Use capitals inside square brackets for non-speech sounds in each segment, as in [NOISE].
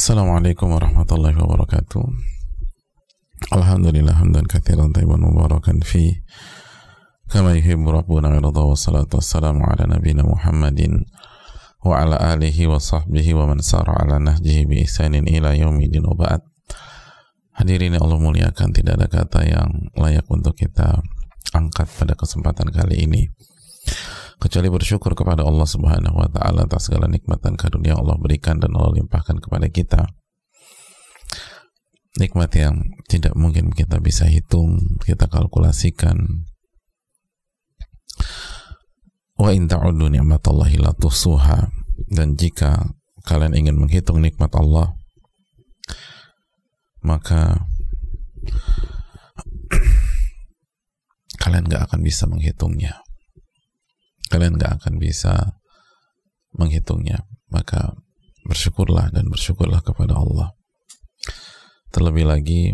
Assalamualaikum warahmatullahi wabarakatuh. Alhamdulillah hamdan katsiran tayyiban mubarakan fi kama yuhibbu rabbuna wa yarda wa salatu wassalamu ala nabiyyina Muhammadin wa ala alihi wa sahbihi wa man sara ala nahjihi bi ihsanin ila yaumidin wa ba'd. Hadirin Allah muliakan tidak ada kata yang layak untuk kita angkat pada kesempatan kali ini kecuali bersyukur kepada Allah Subhanahu wa taala atas segala nikmat dan karunia Allah berikan dan Allah limpahkan kepada kita. Nikmat yang tidak mungkin kita bisa hitung, kita kalkulasikan. Wa in ta'uddu ni'matallahi la tuhsuha. Dan jika kalian ingin menghitung nikmat Allah, maka [CLEARS THROAT] kalian gak akan bisa menghitungnya kalian gak akan bisa menghitungnya. Maka bersyukurlah dan bersyukurlah kepada Allah. Terlebih lagi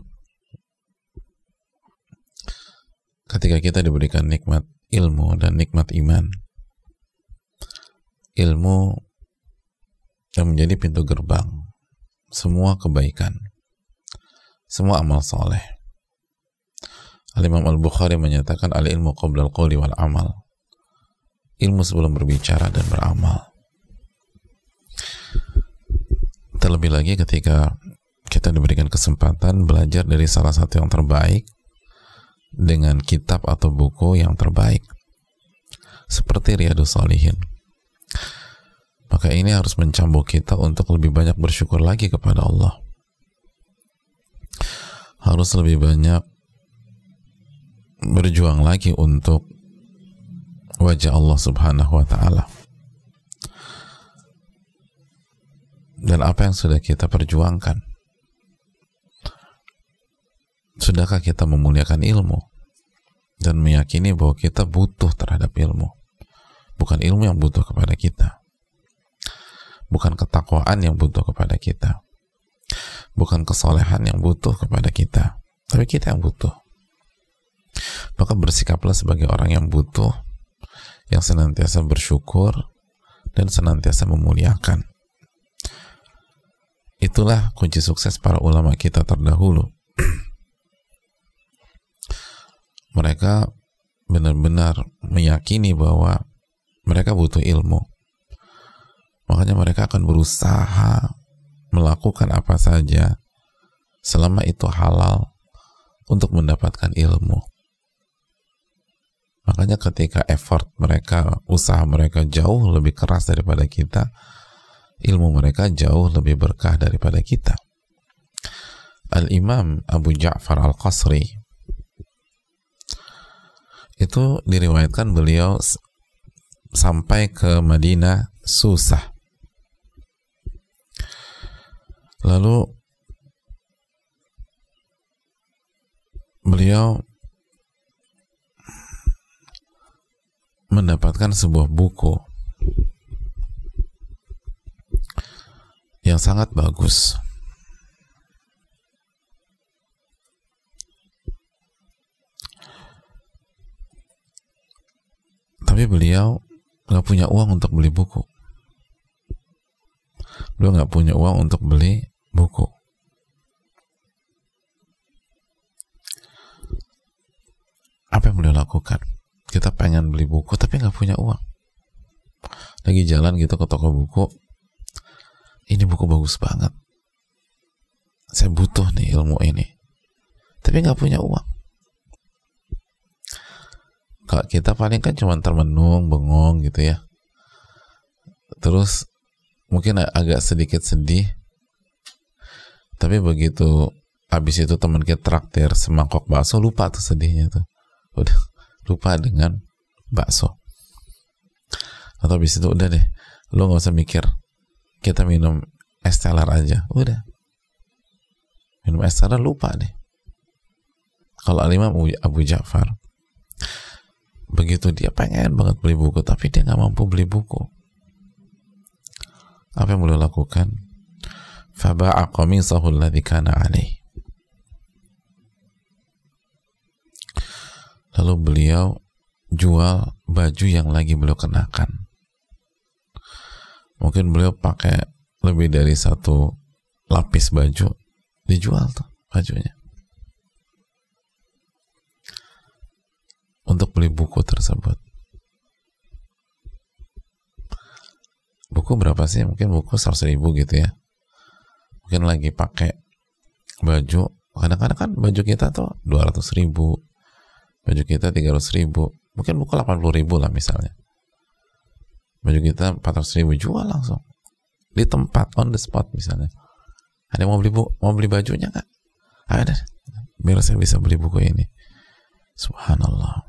ketika kita diberikan nikmat ilmu dan nikmat iman ilmu yang menjadi pintu gerbang semua kebaikan semua amal soleh Al-Imam Al-Bukhari menyatakan al-ilmu qabla al-qawli wal amal ilmu sebelum berbicara dan beramal. Terlebih lagi ketika kita diberikan kesempatan belajar dari salah satu yang terbaik dengan kitab atau buku yang terbaik. Seperti Riyadus Salihin maka ini harus mencambuk kita untuk lebih banyak bersyukur lagi kepada Allah. Harus lebih banyak berjuang lagi untuk wajah Allah Subhanahu wa taala. Dan apa yang sudah kita perjuangkan? Sudahkah kita memuliakan ilmu dan meyakini bahwa kita butuh terhadap ilmu? Bukan ilmu yang butuh kepada kita. Bukan ketakwaan yang butuh kepada kita. Bukan kesolehan yang butuh kepada kita. Tapi kita yang butuh. Maka bersikaplah sebagai orang yang butuh yang senantiasa bersyukur dan senantiasa memuliakan. Itulah kunci sukses para ulama kita terdahulu. [CLEARS THROAT] mereka benar-benar meyakini bahwa mereka butuh ilmu. Makanya mereka akan berusaha melakukan apa saja selama itu halal untuk mendapatkan ilmu. Makanya ketika effort mereka, usaha mereka jauh lebih keras daripada kita, ilmu mereka jauh lebih berkah daripada kita. Al-Imam Abu Ja'far Al-Qasri itu diriwayatkan beliau sampai ke Madinah susah. Lalu beliau mendapatkan sebuah buku yang sangat bagus. Tapi beliau nggak punya uang untuk beli buku. Beliau nggak punya uang untuk beli buku. Apa yang beliau lakukan? Kita pengen beli buku tapi nggak punya uang. Lagi jalan gitu ke toko buku. Ini buku bagus banget. Saya butuh nih ilmu ini. Tapi nggak punya uang. Kalau kita paling kan cuma termenung bengong gitu ya. Terus mungkin agak sedikit sedih. Tapi begitu habis itu teman kita traktir semangkok bakso lupa tuh sedihnya tuh. Udah lupa dengan bakso. Atau habis itu udah deh lo nggak usah mikir. Kita minum es teler aja udah. Minum es teler lupa deh. Kalau alimam Abu Ja'far begitu dia pengen banget beli buku tapi dia nggak mampu beli buku. Apa yang boleh lakukan? Faba'a qamisahu alladhi kana alaih lalu beliau jual baju yang lagi beliau kenakan. Mungkin beliau pakai lebih dari satu lapis baju dijual tuh bajunya. Untuk beli buku tersebut. Buku berapa sih? Mungkin buku 100 ribu gitu ya. Mungkin lagi pakai baju. Kadang-kadang kan baju kita tuh 200 ribu baju kita 300 ribu. Mungkin buku 80 ribu lah misalnya. Baju kita 400 ribu jual langsung. Di tempat on the spot misalnya. Ada yang mau beli bu mau beli bajunya nggak? Ada. Biar saya bisa beli buku ini. Subhanallah.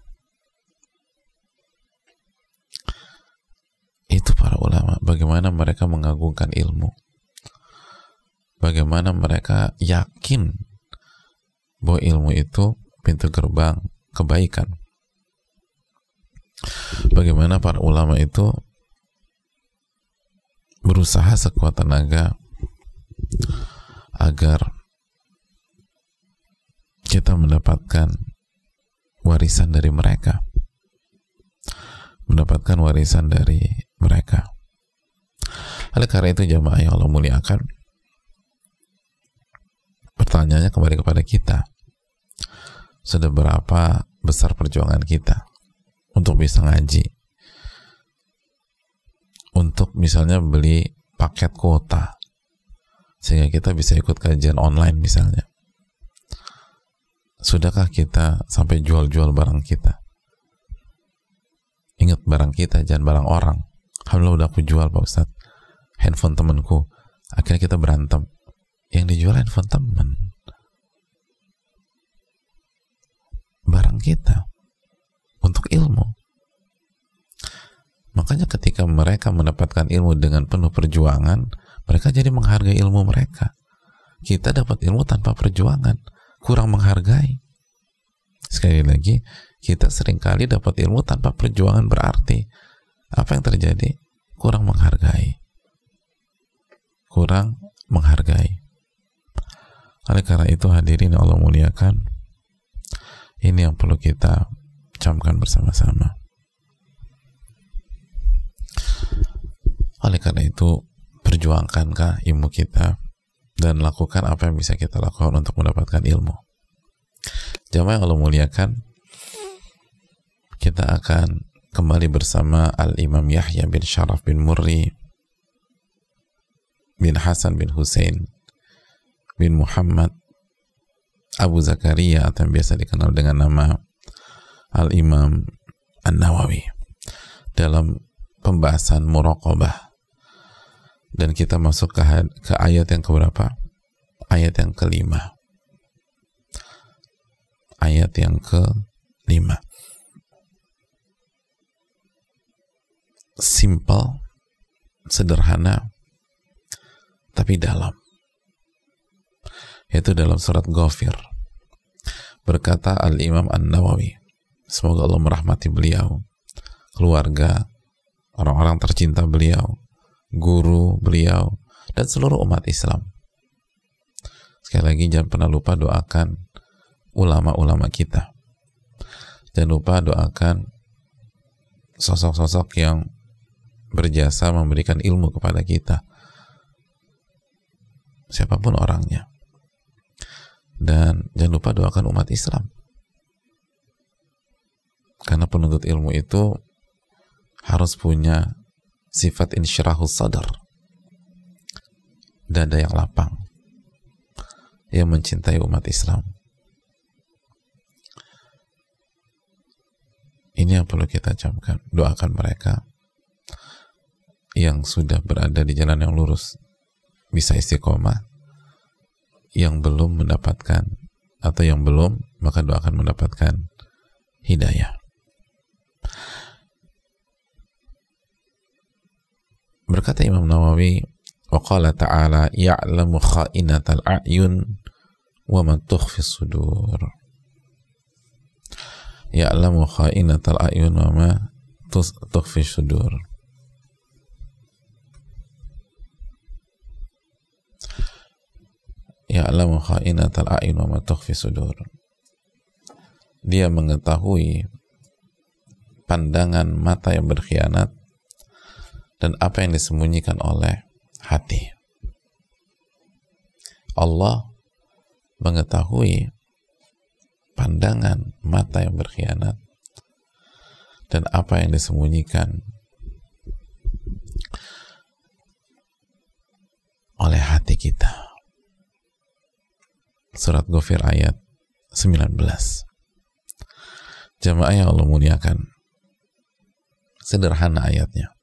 Itu para ulama. Bagaimana mereka mengagungkan ilmu? Bagaimana mereka yakin bahwa ilmu itu pintu gerbang kebaikan. Bagaimana para ulama itu berusaha sekuat tenaga agar kita mendapatkan warisan dari mereka. Mendapatkan warisan dari mereka. Oleh karena itu jamaah yang Allah muliakan pertanyaannya kembali kepada kita sudah berapa besar perjuangan kita untuk bisa ngaji? Untuk misalnya beli paket kuota sehingga kita bisa ikut kajian online misalnya. Sudahkah kita sampai jual-jual barang kita? Ingat barang kita jangan barang orang. Alhamdulillah udah aku jual Pak Ustadz. Handphone temanku. Akhirnya kita berantem. Yang dijual handphone teman barang kita untuk ilmu Makanya ketika mereka mendapatkan ilmu dengan penuh perjuangan, mereka jadi menghargai ilmu mereka. Kita dapat ilmu tanpa perjuangan, kurang menghargai. Sekali lagi, kita sering kali dapat ilmu tanpa perjuangan berarti apa yang terjadi? Kurang menghargai. Kurang menghargai. Oleh karena itu hadirin Allah muliakan, ini yang perlu kita camkan bersama-sama. Oleh karena itu, perjuangkankah ilmu kita dan lakukan apa yang bisa kita lakukan untuk mendapatkan ilmu. Jamaah yang Allah muliakan, kita akan kembali bersama Al-Imam Yahya bin Sharaf bin Murri bin Hasan bin Hussein bin Muhammad Abu Zakaria atau yang biasa dikenal dengan nama Al-Imam An-Nawawi dalam pembahasan muraqabah dan kita masuk ke, ke ayat yang keberapa? Ayat yang kelima. Ayat yang kelima. Simple, sederhana, tapi dalam. Yaitu dalam surat Ghafir. Berkata Al-Imam An-Nawawi. Semoga Allah merahmati beliau, keluarga, orang-orang tercinta beliau, guru beliau, dan seluruh umat Islam. Sekali lagi jangan pernah lupa doakan ulama-ulama kita. Jangan lupa doakan sosok-sosok yang berjasa memberikan ilmu kepada kita. Siapa pun orangnya. Dan jangan lupa doakan umat Islam. Karena penuntut ilmu itu harus punya sifat insyirahul sadar. Dada yang lapang. Yang mencintai umat Islam. Ini yang perlu kita camkan. Doakan mereka yang sudah berada di jalan yang lurus. Bisa istiqomah yang belum mendapatkan atau yang belum maka doakan mendapatkan hidayah Berkata Imam Nawawi, وقال تعالى يعلم خائنة الأعين وما تخفي الصدور يعلم خائنة الأعين وما تخفي الصدور ya'lamu kha'inatal a'yun wa ma sudur. Dia mengetahui pandangan mata yang berkhianat dan apa yang disembunyikan oleh hati. Allah mengetahui pandangan mata yang berkhianat dan apa yang disembunyikan oleh hati kita. Surat Ghafir ayat 19. Jamaah yang Allah muliakan. Sederhana ayatnya.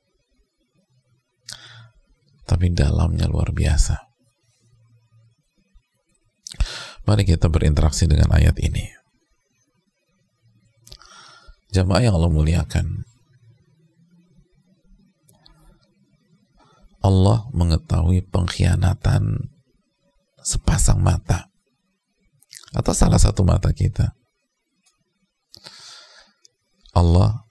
Tapi dalamnya luar biasa. Mari kita berinteraksi dengan ayat ini. Jamaah yang Allah muliakan. Allah mengetahui pengkhianatan sepasang mata atau salah satu mata kita. Allah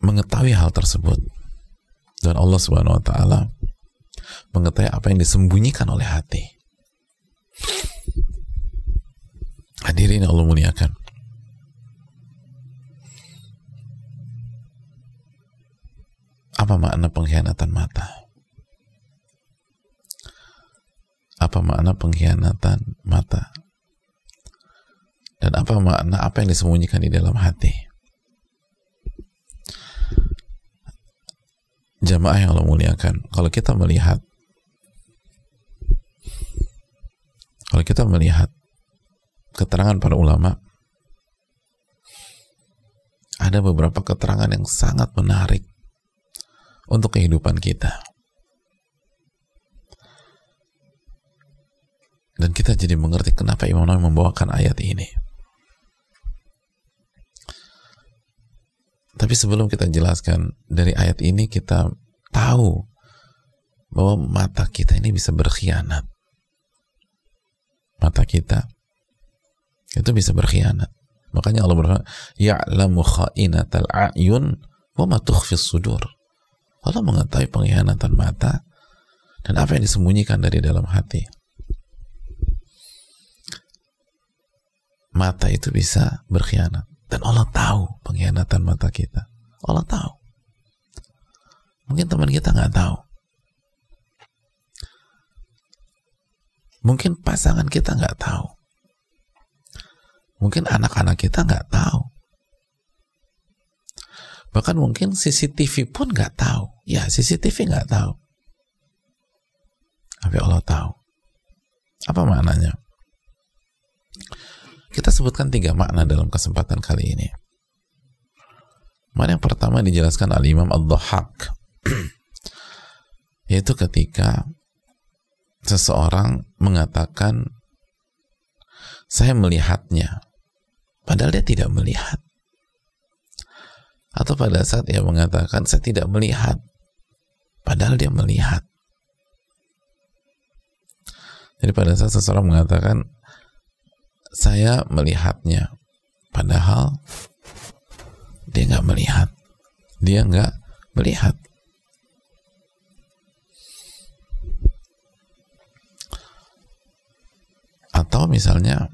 mengetahui hal tersebut dan Allah Subhanahu wa taala mengetahui apa yang disembunyikan oleh hati. Hadirin Allah muliakan. Apa makna pengkhianatan mata? Apa makna pengkhianatan mata? Dan apa makna apa yang disembunyikan di dalam hati? Jamaah yang Allah muliakan kalau kita melihat kalau kita melihat keterangan para ulama ada beberapa keterangan yang sangat menarik untuk kehidupan kita Dan kita jadi mengerti kenapa Imam Nawawi membawakan ayat ini. Tapi sebelum kita jelaskan dari ayat ini kita tahu bahwa mata kita ini bisa berkhianat. Mata kita itu bisa berkhianat. Makanya Allah berfirman, "Ya'lamu kha'inatal a'yun wa ma tukhfis sudur." Allah mengetahui pengkhianatan mata dan apa yang disembunyikan dari dalam hati. Mata itu bisa berkhianat. Dan Allah tahu pengkhianatan mata kita. Allah tahu. Mungkin teman kita nggak tahu. Mungkin pasangan kita nggak tahu. Mungkin anak-anak kita nggak tahu. Bahkan mungkin CCTV pun nggak tahu. Ya CCTV nggak tahu. Tapi Allah tahu. Apa maknanya kita sebutkan tiga makna dalam kesempatan kali ini. Mana yang pertama dijelaskan al-Imam Al-Dhahak [CLEARS THROAT] yaitu ketika seseorang mengatakan saya melihatnya. Padahal dia tidak melihat. Atau pada saat dia mengatakan saya tidak melihat. Padahal dia melihat. Jadi pada saat seseorang mengatakan saya melihatnya. Padahal dia nggak melihat. Dia nggak melihat. Atau misalnya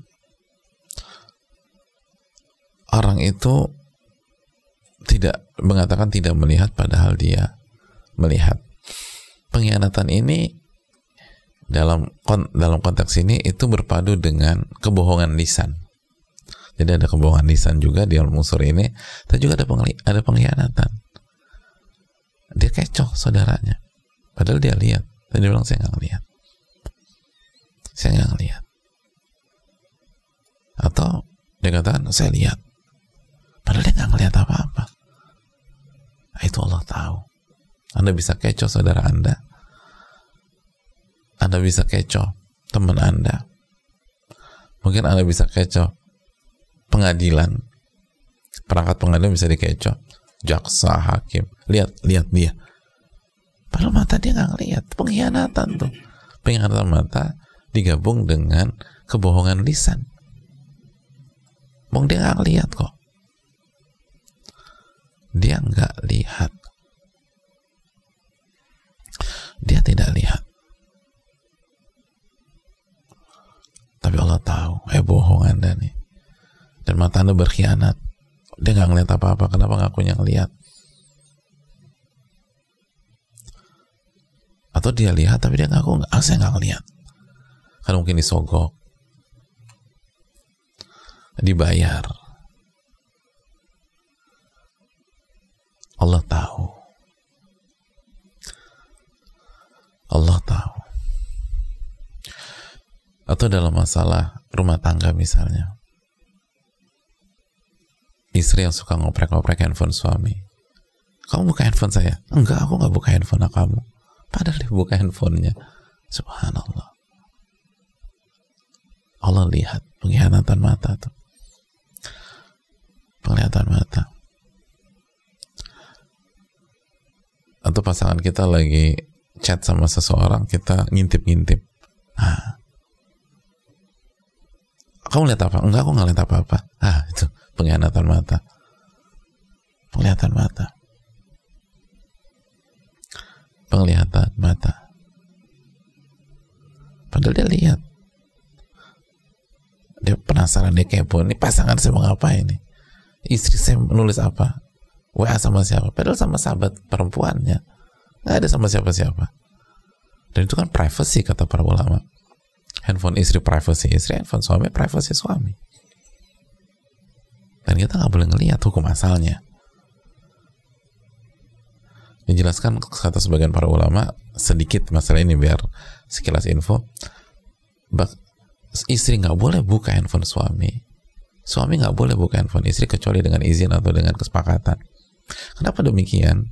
orang itu tidak mengatakan tidak melihat padahal dia melihat. Pengkhianatan ini dalam dalam konteks ini itu berpadu dengan kebohongan lisan. Jadi ada kebohongan lisan juga di al-musur ini, tapi juga ada ada pengkhianatan. Dia kecoh saudaranya. Padahal dia lihat. Tadi dia bilang saya nggak lihat. Saya nggak lihat. Atau dia katakan saya lihat. Padahal dia nggak ngelihat apa-apa. Nah, itu Allah tahu. Anda bisa kecoh saudara Anda anda bisa kecoh teman Anda. Mungkin Anda bisa kecoh pengadilan. Perangkat pengadilan bisa dikecoh. Jaksa, hakim. Lihat, lihat dia. Padahal mata dia nggak ngeliat. Pengkhianatan tuh. Pengkhianatan mata digabung dengan kebohongan lisan. Bung dia nggak lihat kok. Dia nggak lihat. Dia tidak lihat. Tapi Allah tahu, eh bohong anda nih. Dan mata anda berkhianat. Dia nggak ngeliat apa-apa, kenapa ngakunya ngeliat? atau dia lihat tapi dia ngaku nggak, ah, saya nggak ngeliat. Kan mungkin disogok, dibayar. Allah tahu. Allah tahu. Atau dalam masalah rumah tangga misalnya. Istri yang suka ngoprek-ngoprek handphone suami. Kamu buka handphone saya? Enggak, aku nggak buka handphone kamu. Padahal dia buka handphonenya. Subhanallah. Allah lihat pengkhianatan mata tuh. Penglihatan mata. Atau pasangan kita lagi chat sama seseorang, kita ngintip-ngintip. Nah, kamu lihat apa? Enggak, aku nggak lihat apa-apa. Ah, itu pengkhianatan mata. Penglihatan mata. Penglihatan mata. Padahal dia lihat. Dia penasaran, dia kepo. Ini pasangan saya mau ngapain ini? Istri saya menulis apa? WA sama siapa? Padahal sama sahabat perempuannya. Nggak ada sama siapa-siapa. Dan itu kan privacy kata para ulama handphone istri privacy istri, handphone suami privacy suami. Dan kita nggak boleh ngelihat hukum asalnya. Dijelaskan kata sebagian para ulama sedikit masalah ini biar sekilas info. Bak, istri nggak boleh buka handphone suami. Suami nggak boleh buka handphone istri kecuali dengan izin atau dengan kesepakatan. Kenapa demikian?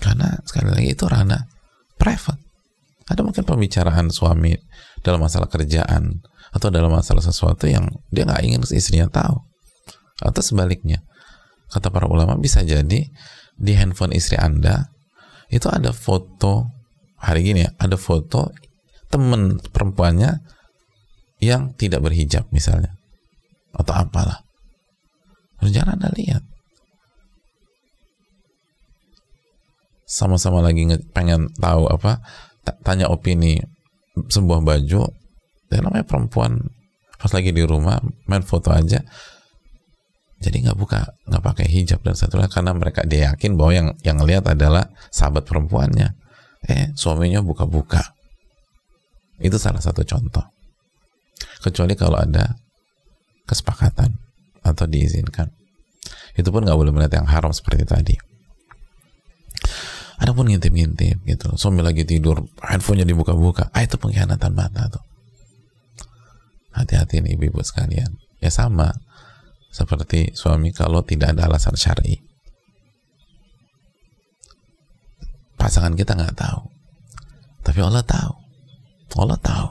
Karena sekali lagi itu ranah private ada mungkin pembicaraan suami dalam masalah kerjaan atau dalam masalah sesuatu yang dia nggak ingin istrinya tahu. Atau sebaliknya, kata para ulama bisa jadi di handphone istri Anda itu ada foto hari gini ya, ada foto temen perempuannya yang tidak berhijab misalnya atau apalah. Jangan Anda lihat. Sama-sama lagi pengen tahu apa tanya opini sebuah baju ya namanya perempuan. Pas lagi di rumah main foto aja jadi nggak buka nggak pakai hijab dan satu karena mereka dia yakin bahwa yang yang lihat adalah sahabat perempuannya. Eh suaminya buka-buka. Itu salah satu contoh. Kecuali kalau ada kesepakatan atau diizinkan. Itu pun nggak boleh melihat yang haram seperti tadi ada pun ngintip-ngintip gitu. Suami lagi tidur, handphonenya dibuka-buka. Ah itu pengkhianatan mata tuh. Hati-hati nih ibu-ibu sekalian. Ya sama seperti suami kalau tidak ada alasan syar'i. Pasangan kita nggak tahu. Tapi Allah tahu. Allah tahu.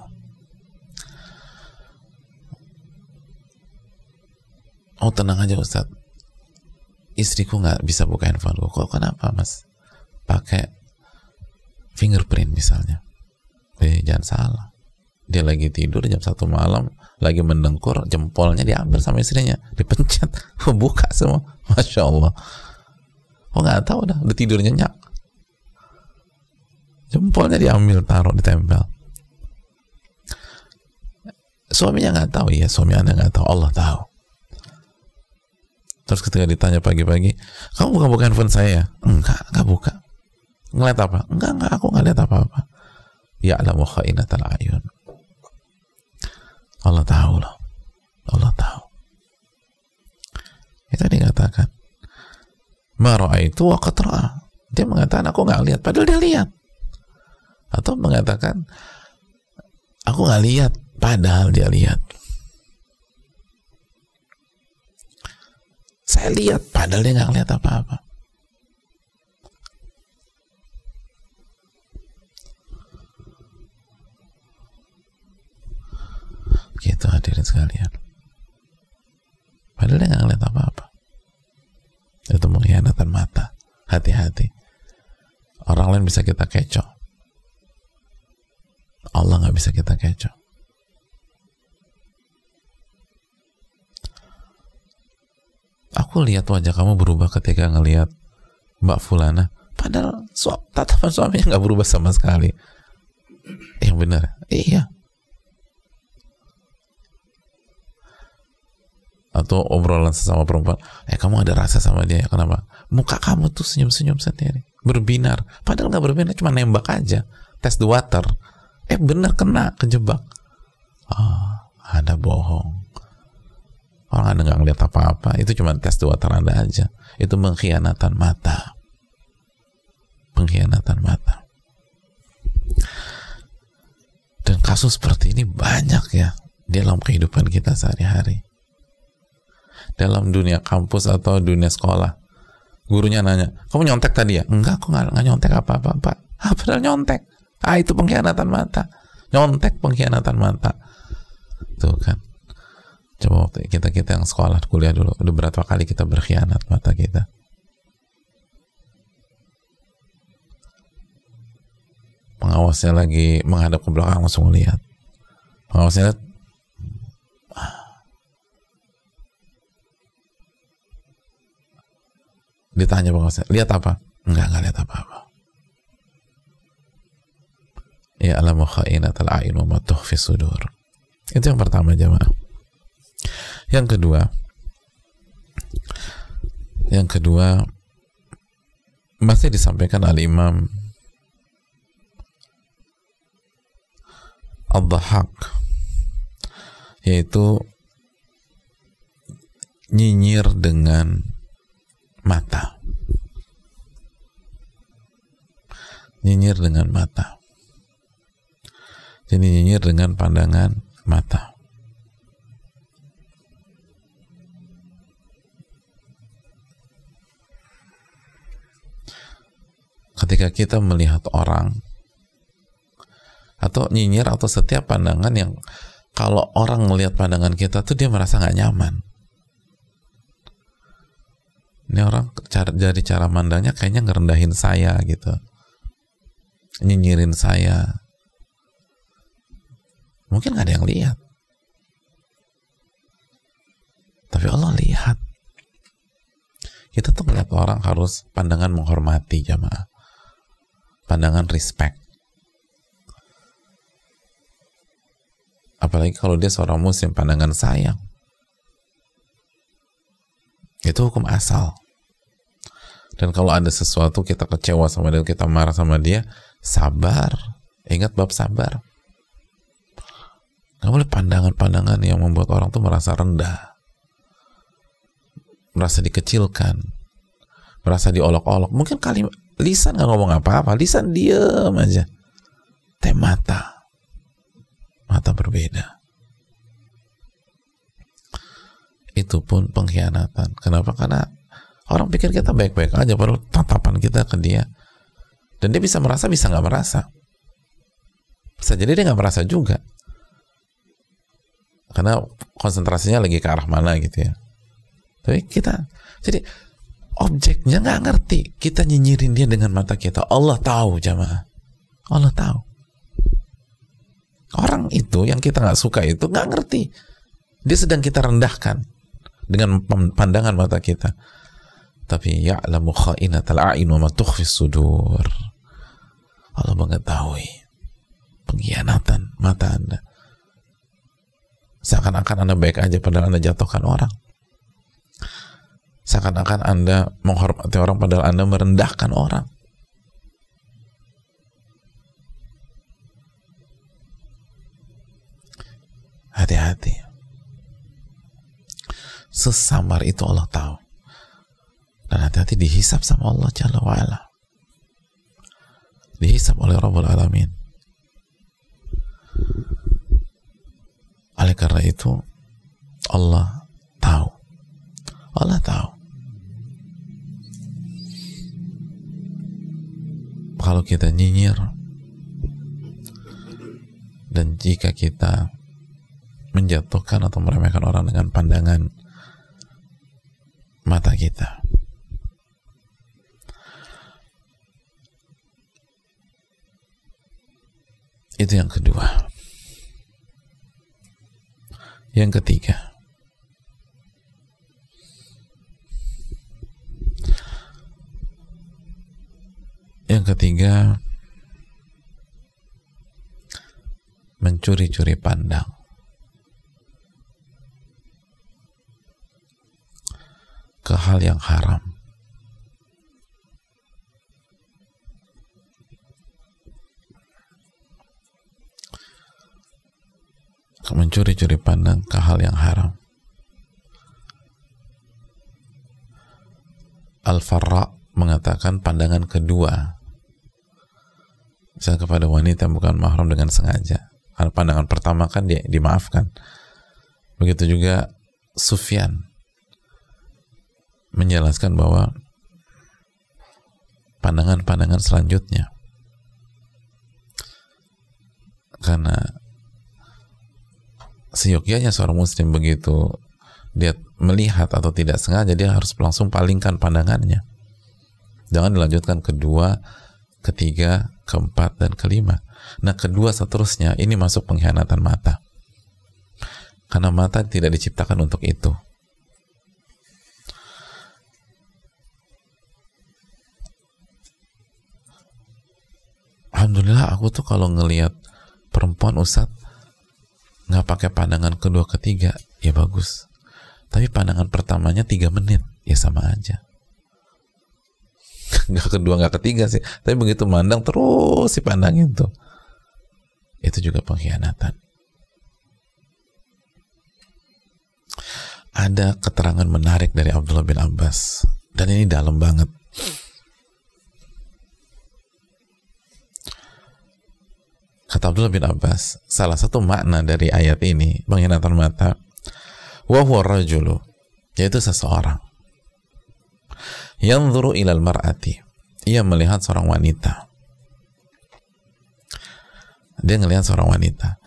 Oh tenang aja Ustadz. Istriku nggak bisa buka handphone. Kok kenapa mas? Pakai fingerprint misalnya. Eh jangan salah. Dia lagi tidur jam satu malam lagi mendengkur jempolnya diambil sama istrinya dipencet [LAUGHS] buka semua. Masya Allah. Oh nggak tahu dah udah tidur nyenyak. Jempolnya diambil taruh ditempel suaminya nggak tahu ya suami anda nggak tahu Allah tahu. Terus ketika ditanya pagi-pagi kamu buka buka handphone saya enggak enggak buka Ngeliat apa? Enggak, enggak, aku nggak lihat apa-apa. Ya alamu khainatal ayun. Allah tahu loh. Allah tahu. Itu dikatakan. itu wa qatra. Dia mengatakan aku nggak lihat, padahal dia lihat. Atau mengatakan aku nggak lihat, padahal dia lihat. Saya lihat, padahal dia nggak lihat apa-apa. Gitu hadirin sekalian. Padahal dia nggak ngeliat apa-apa. Itu mengkhianatan mata. Hati-hati. Orang lain bisa kita kecoh. Allah nggak bisa kita kecoh. Aku lihat wajah kamu berubah ketika ngelihat Mbak Fulana. Padahal su tatapan suaminya nggak berubah sama sekali. Yang benar, iya atau obrolan sesama perempuan eh kamu ada rasa sama dia kenapa? Muka kamu tuh senyum-senyum sendiri berbinar. Padahal nggak berbinar cuma nembak aja. Tes the water. Eh bener kena kejebak. Oh, ada bohong. Orang anda nggak ngeliat apa-apa itu cuma tes the water anda aja. Itu pengkhianatan mata. Pengkhianatan mata. Dan kasus seperti ini banyak ya dalam kehidupan kita sehari-hari dalam dunia kampus atau dunia sekolah. Gurunya nanya kamu nyontek tadi ya? Enggak aku nggak, nyontek apa-apa pak. Ah, padahal nyontek. Ah itu pengkhianatan mata. Nyontek pengkhianatan mata. Tuh kan. Coba waktu kita kita yang sekolah kuliah dulu udah berapa kali kita berkhianat mata kita? Pengawasnya lagi menghadap ke belakang langsung lihat. Pengawasnya lihat ditanya pengawasnya lihat apa? Enggak enggak lihat apa-apa. Ya alamu khainatal a'in wa ma sudur. Itu yang pertama jemaah yang kedua yang kedua masih disampaikan al imam al-dhahak yaitu nyinyir dengan mata. Nyinyir dengan mata. Jadi nyinyir dengan pandangan mata. Ketika kita melihat orang atau nyinyir atau setiap pandangan yang kalau orang melihat pandangan kita tuh dia merasa nggak nyaman ini orang dari cara mandangnya kayaknya ngerendahin saya gitu nyinyirin saya. Mungkin gak ada yang lihat. Tapi Allah lihat. Kita tuh melihat orang harus pandangan menghormati jamaah. Pandangan respect. Apalagi kalau dia seorang muslim pandangan sayang. Itu hukum asal. Dan kalau ada sesuatu kita kecewa sama dia kita marah sama dia sabar. Ingat bab sabar. Nggak boleh pandangan-pandangan yang membuat orang tuh merasa rendah. Merasa dikecilkan. Merasa diolok-olok. Mungkin kali lisan nggak ngomong apa-apa. Lisan diem aja. Teh mata. Mata berbeda. Itu pun pengkhianatan. Kenapa? Karena orang pikir kita baik-baik aja, baru tatapan kita ke dia. Dan dia bisa merasa, bisa nggak merasa. Bisa jadi dia nggak merasa juga. Karena konsentrasinya lagi ke arah mana gitu ya. Tapi kita, jadi objeknya nggak ngerti. Kita nyinyirin dia dengan mata kita. Allah tahu jamaah. Allah tahu. Orang itu yang kita nggak suka itu nggak ngerti. Dia sedang kita rendahkan dengan pandangan mata kita tapi ya'lamu kha'inatal a'in wa ma sudur Allah mengetahui pengkhianatan mata Anda. Seakan-akan Anda baik aja padahal Anda jatuhkan orang. Seakan-akan Anda menghormati orang padahal Anda merendahkan orang. Hati-hati. Sesamar itu Allah tahu. Dan hati-hati dihisap sama Allah Jalla wa'ala dihisap oleh Rabbul Alamin oleh karena itu Allah tahu Allah tahu kalau kita nyinyir dan jika kita menjatuhkan atau meremehkan orang dengan pandangan mata kita. Itu yang kedua. Yang ketiga. Yang ketiga mencuri-curi pandang. ke hal yang haram. Mencuri-curi pandang ke hal yang haram. Al-Farra mengatakan pandangan kedua. Misalnya kepada wanita bukan mahram dengan sengaja. Karena pandangan pertama kan dia dimaafkan. Begitu juga Sufyan menjelaskan bahwa pandangan-pandangan selanjutnya. Karena seyogyanya seorang muslim begitu dia melihat atau tidak sengaja dia harus langsung palingkan pandangannya. Jangan dilanjutkan kedua ketiga keempat dan kelima. Nah kedua seterusnya ini masuk pengkhianatan mata. Karena mata tidak diciptakan untuk itu. Alhamdulillah aku tuh kalau ngelihat perempuan ustadz nggak pakai pandangan kedua ketiga ya bagus. Tapi pandangan pertamanya tiga menit ya sama aja. [LAUGHS] Nggak kedua nggak ketiga sih. Tapi begitu mandang terus si pandangin tuh. Itu juga pengkhianatan. Ada keterangan menarik dari Abdullah bin Abbas. Dan ini dalam banget Kata Abdullah bin Abbas, salah satu makna dari ayat ini, penghinaan mata, wahuwa rajulu, yaitu seseorang. yang Yanzuru ilal mar'ati, ia melihat seorang wanita. Dia melihat seorang wanita.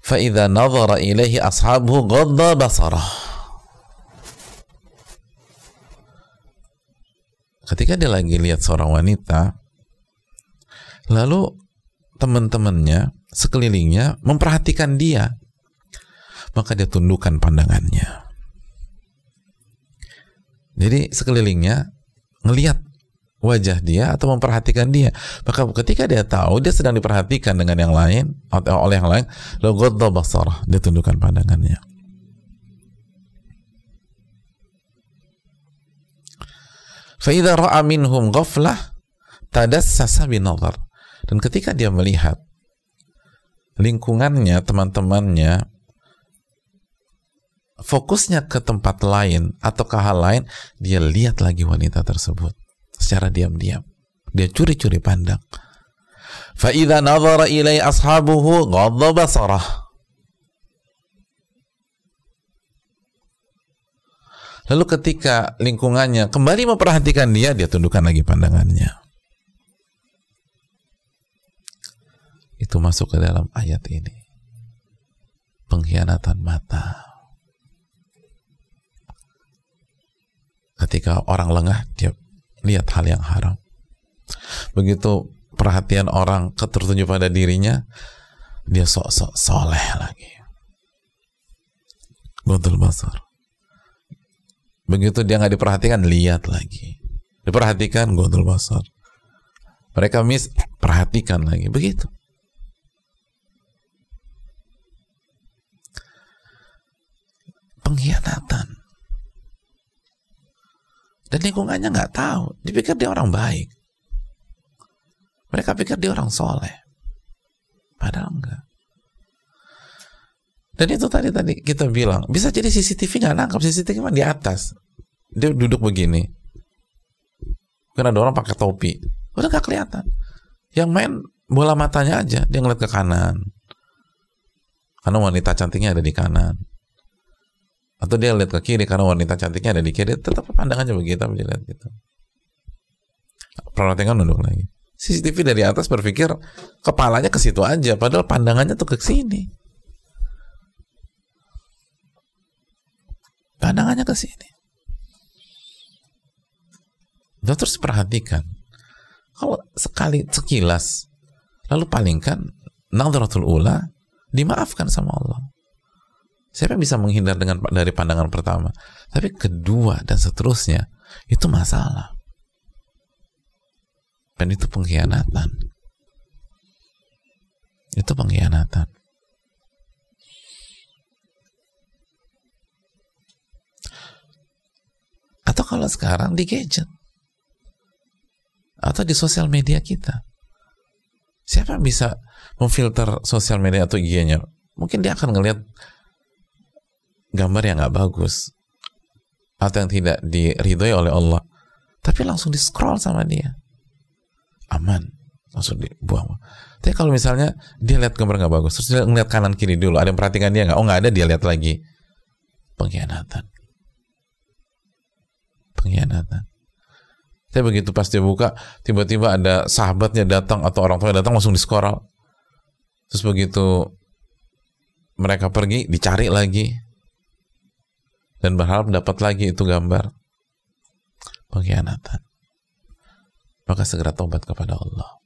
Fa'idha nazar ilaihi ashabu qadha basarah. Ketika dia lagi lihat seorang wanita, lalu teman-temannya, sekelilingnya memperhatikan dia, maka dia tundukkan pandangannya. Jadi sekelilingnya ngelihat wajah dia atau memperhatikan dia. Maka ketika dia tahu dia sedang diperhatikan dengan yang lain atau oleh yang lain, basarah, dia tundukkan pandangannya. Fa'idha ra'a minhum ghaflah tadassasa binadhar. dan ketika dia melihat lingkungannya, teman-temannya, fokusnya ke tempat lain atau ke hal lain, dia lihat lagi wanita tersebut secara diam-diam. Dia curi-curi pandang. فَإِذَا نَظَرَ إِلَيْ أَصْحَابُهُ غَضَّ بَصَرَهُ Lalu ketika lingkungannya kembali memperhatikan dia, dia tundukkan lagi pandangannya. Itu masuk ke dalam ayat ini. Pengkhianatan mata. Ketika orang lengah, dia lihat hal yang haram. Begitu perhatian orang ketertuju pada dirinya, dia sok-sok soleh lagi. Betul basar. Begitu dia nggak diperhatikan, lihat lagi. Diperhatikan, godul basar. Mereka mis, perhatikan lagi. Begitu. Pengkhianatan. Dan lingkungannya nggak tahu, dipikir dia orang baik. Mereka pikir dia orang soleh. Padahal enggak. Dan itu tadi tadi kita bilang, bisa jadi CCTV nggak nangkap, CCTV mah di atas. Dia duduk begini. Mungkin ada orang pakai topi. Udah nggak kelihatan. Yang main bola matanya aja, dia ngeliat ke kanan. Karena wanita cantiknya ada di kanan atau dia lihat ke kiri karena wanita cantiknya ada di kiri tetap pandangannya begitu dia lihat gitu. Perhatikan nunduk lagi. CCTV dari atas berpikir kepalanya ke situ aja padahal pandangannya tuh ke sini. Pandangannya ke sini. Dan terus perhatikan. Kalau sekali sekilas lalu palingkan nadratul ula dimaafkan sama Allah Siapa yang bisa menghindar dengan dari pandangan pertama? Tapi kedua dan seterusnya itu masalah. Dan itu pengkhianatan. Itu pengkhianatan. Atau kalau sekarang di gadget atau di sosial media kita. Siapa yang bisa memfilter sosial media atau IG-nya? Mungkin dia akan ngelihat gambar yang nggak bagus atau yang tidak diridhoi oleh Allah, tapi langsung di scroll sama dia, aman, langsung dibuang. Tapi kalau misalnya dia lihat gambar nggak bagus, terus dia ngeliat kanan kiri dulu, ada yang perhatikan dia nggak? Oh nggak ada, dia lihat lagi. Pengkhianatan. Pengkhianatan. Saya begitu pas dia buka, tiba-tiba ada sahabatnya datang atau orang tua datang langsung di scroll. Terus begitu mereka pergi, dicari lagi. Dan berharap dapat lagi itu gambar. Pengkhianatan. Maka segera tobat kepada Allah.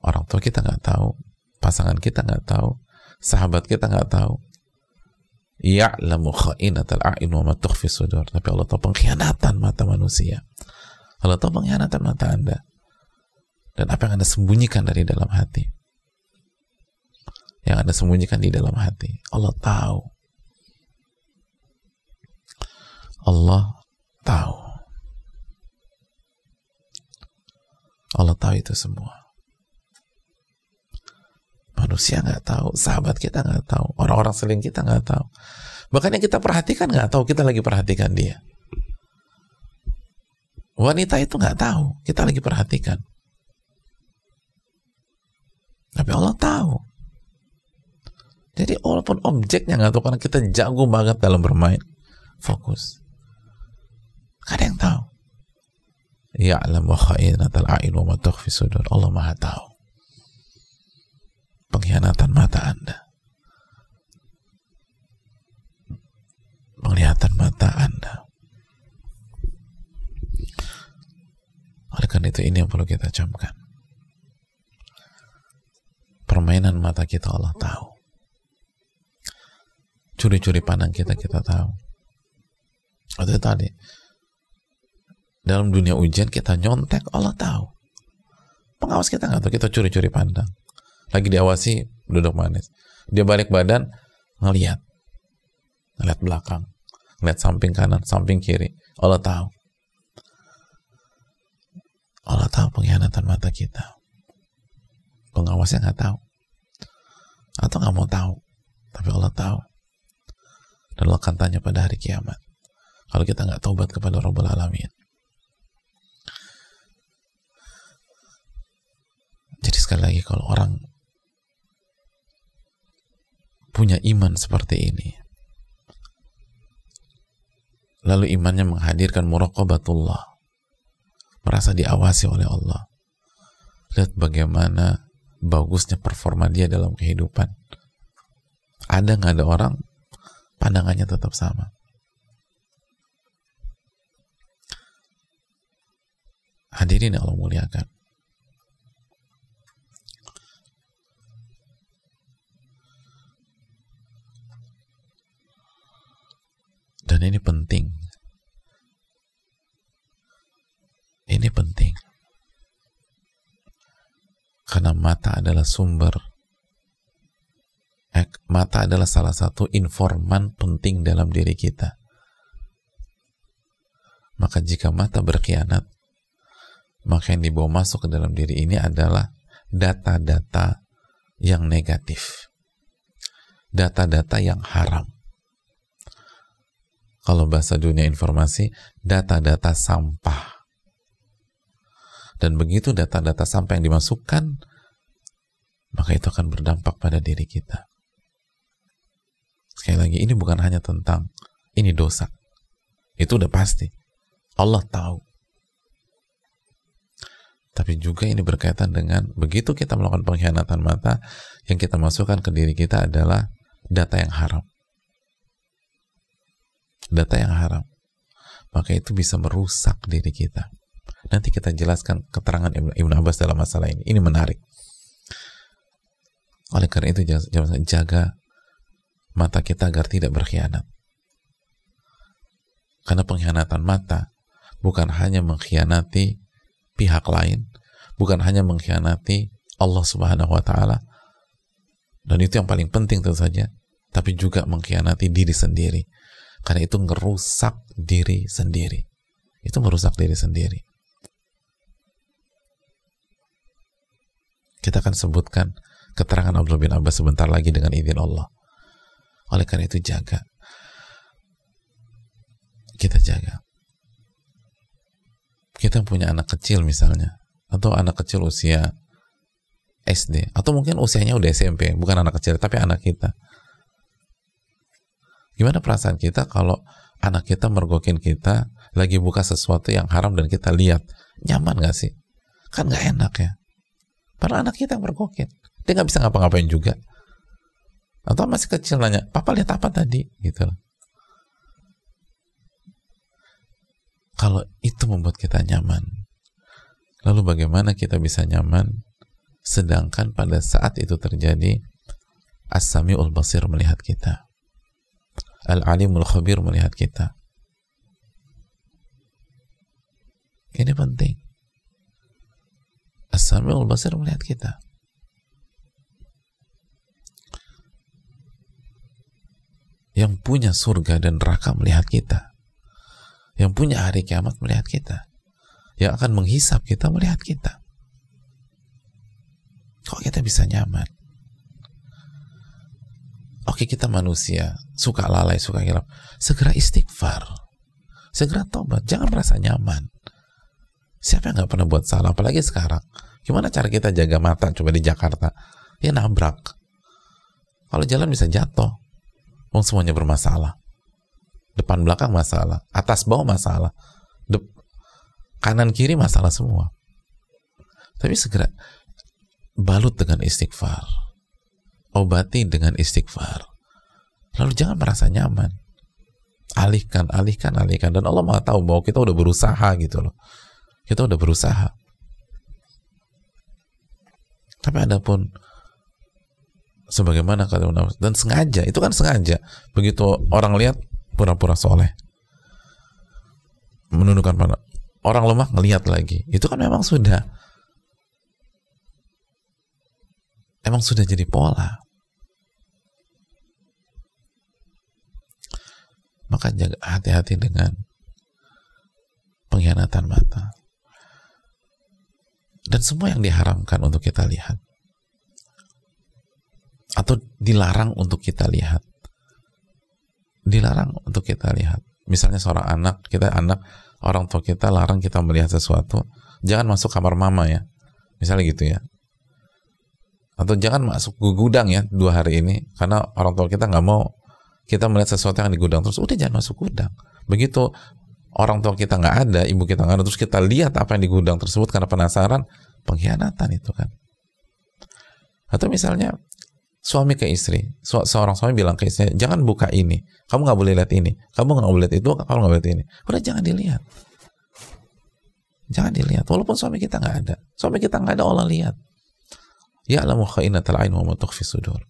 Orang tua kita nggak tahu pasangan kita nggak tahu sahabat kita nggak tahu. Ya'lamu a'in wa ma sudur. Tapi Allah tahu pengkhianatan mata manusia. Allah tahu pengkhianatan mata anda. Dan apa yang anda sembunyikan dari dalam hati? Yang anda sembunyikan di dalam hati Allah tahu Allah tahu Allah tahu itu semua Manusia nggak tahu, sahabat kita nggak tahu, orang-orang seling kita nggak tahu. Bahkan yang kita perhatikan nggak tahu, kita lagi perhatikan dia. Wanita itu nggak tahu, kita lagi perhatikan. Tapi Allah tahu. Jadi walaupun objeknya nggak tahu karena kita jago banget dalam bermain, fokus. Ada yang tahu. Ya'lamu kha'inatal a'in wa ma sudur. Allah Maha tahu pengkhianatan mata Anda. Penglihatan mata Anda. Oleh karena itu ini yang perlu kita camkan. Permainan mata kita Allah tahu. Curi-curi pandang kita kita tahu. Itu tadi. Dalam dunia ujian kita nyontek Allah tahu. Pengawas kita nggak tahu kita curi-curi pandang. Lagi diawasi duduk manis. Dia balik badan ngeliat. Ngeliat belakang. Ngeliat samping kanan samping kiri. Allah tahu. Allah tahu pengkhianatan mata kita. Pengawasnya nggak tahu. Atau nggak mau tahu tapi Allah tahu. Dan Allah akan tanya pada hari kiamat. Kalau kita nggak taubat kepada Rabbul Alamin jadi sekali lagi kalau orang punya iman seperti ini lalu imannya menghadirkan muraqabatullah merasa diawasi oleh Allah lihat bagaimana bagusnya performa dia dalam kehidupan. Ada nggak ada orang pandangannya tetap sama. Hadirin yang Allah muliakan Dan ini penting. Ini penting. Karena mata adalah sumber eh, mata adalah salah satu informan penting dalam diri kita. Maka jika mata berkhianat, maka yang dibawa masuk ke dalam diri ini adalah data-data yang negatif. Data-data yang haram kalau bahasa dunia informasi, data-data sampah. Dan begitu data-data sampah yang dimasukkan, maka itu akan berdampak pada diri kita. Sekali lagi, ini bukan hanya tentang ini dosa. Itu udah pasti. Allah tahu. Tapi juga ini berkaitan dengan begitu kita melakukan pengkhianatan mata, yang kita masukkan ke diri kita adalah data yang haram data yang haram maka itu bisa merusak diri kita. Nanti kita jelaskan keterangan Ibn Abbas dalam masalah ini. Ini menarik. Oleh karena itu jaga mata kita agar tidak berkhianat. Karena pengkhianatan mata bukan hanya mengkhianati pihak lain bukan hanya mengkhianati Allah subhanahu wa ta'ala. Dan itu yang paling penting tentu saja tapi juga mengkhianati diri sendiri karena itu ngerusak diri sendiri. Itu merusak diri sendiri. Kita akan sebutkan keterangan Abdullah bin Abbas sebentar lagi dengan izin Allah. Oleh karena itu jaga. Kita jaga. Kita punya anak kecil misalnya atau anak kecil usia SD atau mungkin usianya udah SMP bukan anak kecil tapi anak kita gimana perasaan kita kalau anak kita mergokin kita lagi buka sesuatu yang haram dan kita lihat nyaman gak sih? Kan gak enak ya. Padahal anak kita yang mergokin. Dia nggak bisa ngapa-ngapain juga. Atau masih kecil nanya papa lihat apa tadi? Gitu kalau itu membuat kita nyaman lalu bagaimana kita bisa nyaman? Sedangkan pada saat itu terjadi As-Sami'ul Basir melihat kita Al-Alimul Khabir melihat kita. Ini penting. As-Sami'ul Basir melihat kita. Yang punya surga dan neraka melihat kita. Yang punya hari kiamat melihat kita. Yang akan menghisap kita melihat kita. Kok kita bisa nyaman? Oke kita manusia, suka lalai, suka hilap. Segera istighfar. Segera tobat. Jangan merasa nyaman. Siapa yang nggak pernah buat salah? Apalagi sekarang. Gimana cara kita jaga mata coba di Jakarta? Ya nabrak. Kalau jalan bisa jatuh. Mau semuanya bermasalah. Depan belakang masalah. Atas bawah masalah. Dep kanan kiri masalah semua. Tapi segera balut dengan istighfar obati dengan istighfar. Lalu jangan merasa nyaman. Alihkan alihkan alihkan. Dan Allah mau tahu bahwa kita udah berusaha gitu loh. Kita udah berusaha. Tapi adapun sebagaimana kata dan sengaja itu kan sengaja. Begitu orang lihat pura-pura soleh. Menundukkan pada orang lemah ngelihat lagi. Itu kan memang sudah Emang sudah jadi pola. Maka jaga hati-hati dengan pengkhianatan mata. Dan semua yang diharamkan untuk kita lihat. Atau dilarang untuk kita lihat. Dilarang untuk kita lihat. Misalnya seorang anak, kita anak, orang tua kita larang kita melihat sesuatu. Jangan masuk kamar mama ya. Misalnya gitu ya atau jangan masuk ke gudang ya dua hari ini karena orang tua kita nggak mau kita melihat sesuatu yang di gudang terus udah jangan masuk gudang. Begitu orang tua kita nggak ada ibu kita nggak ada terus kita lihat apa yang di gudang tersebut karena penasaran pengkhianatan itu kan. Atau misalnya suami ke istri seorang suami bilang ke istri jangan buka ini kamu nggak boleh lihat ini kamu nggak boleh lihat itu kamu nggak boleh lihat ini. Udah jangan dilihat. Jangan dilihat walaupun suami kita nggak ada. Suami kita nggak ada Allah lihat Ya'lamu kha'inatal ain wa ma tukhfi sudur.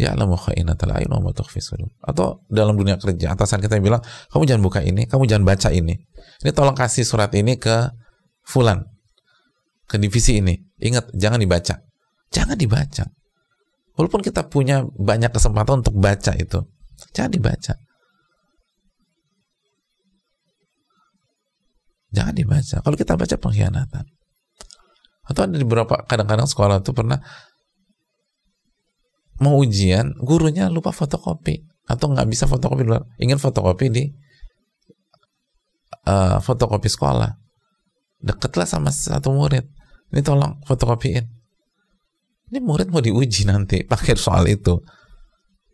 Ya'lamu kha'inatal ain wa ma tukhfi sudur. Atau dalam dunia kerja, atasan kita bilang, kamu jangan buka ini, kamu jangan baca ini. Ini tolong kasih surat ini ke fulan. Ke divisi ini. Ingat, jangan dibaca. Jangan dibaca. Walaupun kita punya banyak kesempatan untuk baca itu. Jangan dibaca. Jangan dibaca. Kalau kita baca pengkhianatan. Atau ada beberapa kadang-kadang sekolah itu pernah mau ujian, gurunya lupa fotokopi atau nggak bisa fotokopi dulu, ingin fotokopi di uh, fotokopi sekolah. Deketlah sama satu murid. Ini tolong fotokopiin. Ini murid mau diuji nanti [LAUGHS] pakai soal itu.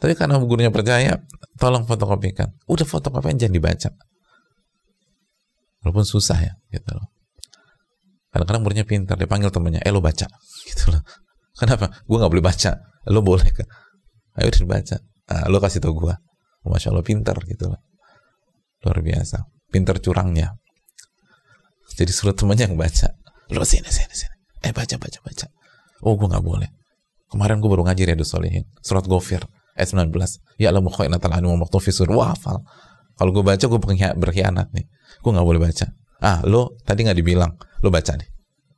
Tapi karena gurunya percaya, tolong fotokopikan. Udah fotokopian jangan dibaca. Walaupun susah ya, gitu loh kadang-kadang muridnya pintar dia panggil temennya eh lo baca. Gitu loh. [LAUGHS] Kenapa? Gue nggak boleh baca. Lo boleh kan ayo udah baca. Nah, lo kasih tau gue masya allah pintar. Gitu loh. Luar biasa. Pintar curangnya. Jadi suruh temennya yang baca. Lo sini sini sini. Eh baca baca baca. Oh gue nggak boleh. Kemarin gue baru ngaji Riyadus Solihin surat Gofir ayat 19 ya Allah mukhainatal anu wa fisur wah hafal. Kalau gue baca gue berkhianat nih. Gue nggak boleh baca ah lo tadi nggak dibilang. Lo baca nih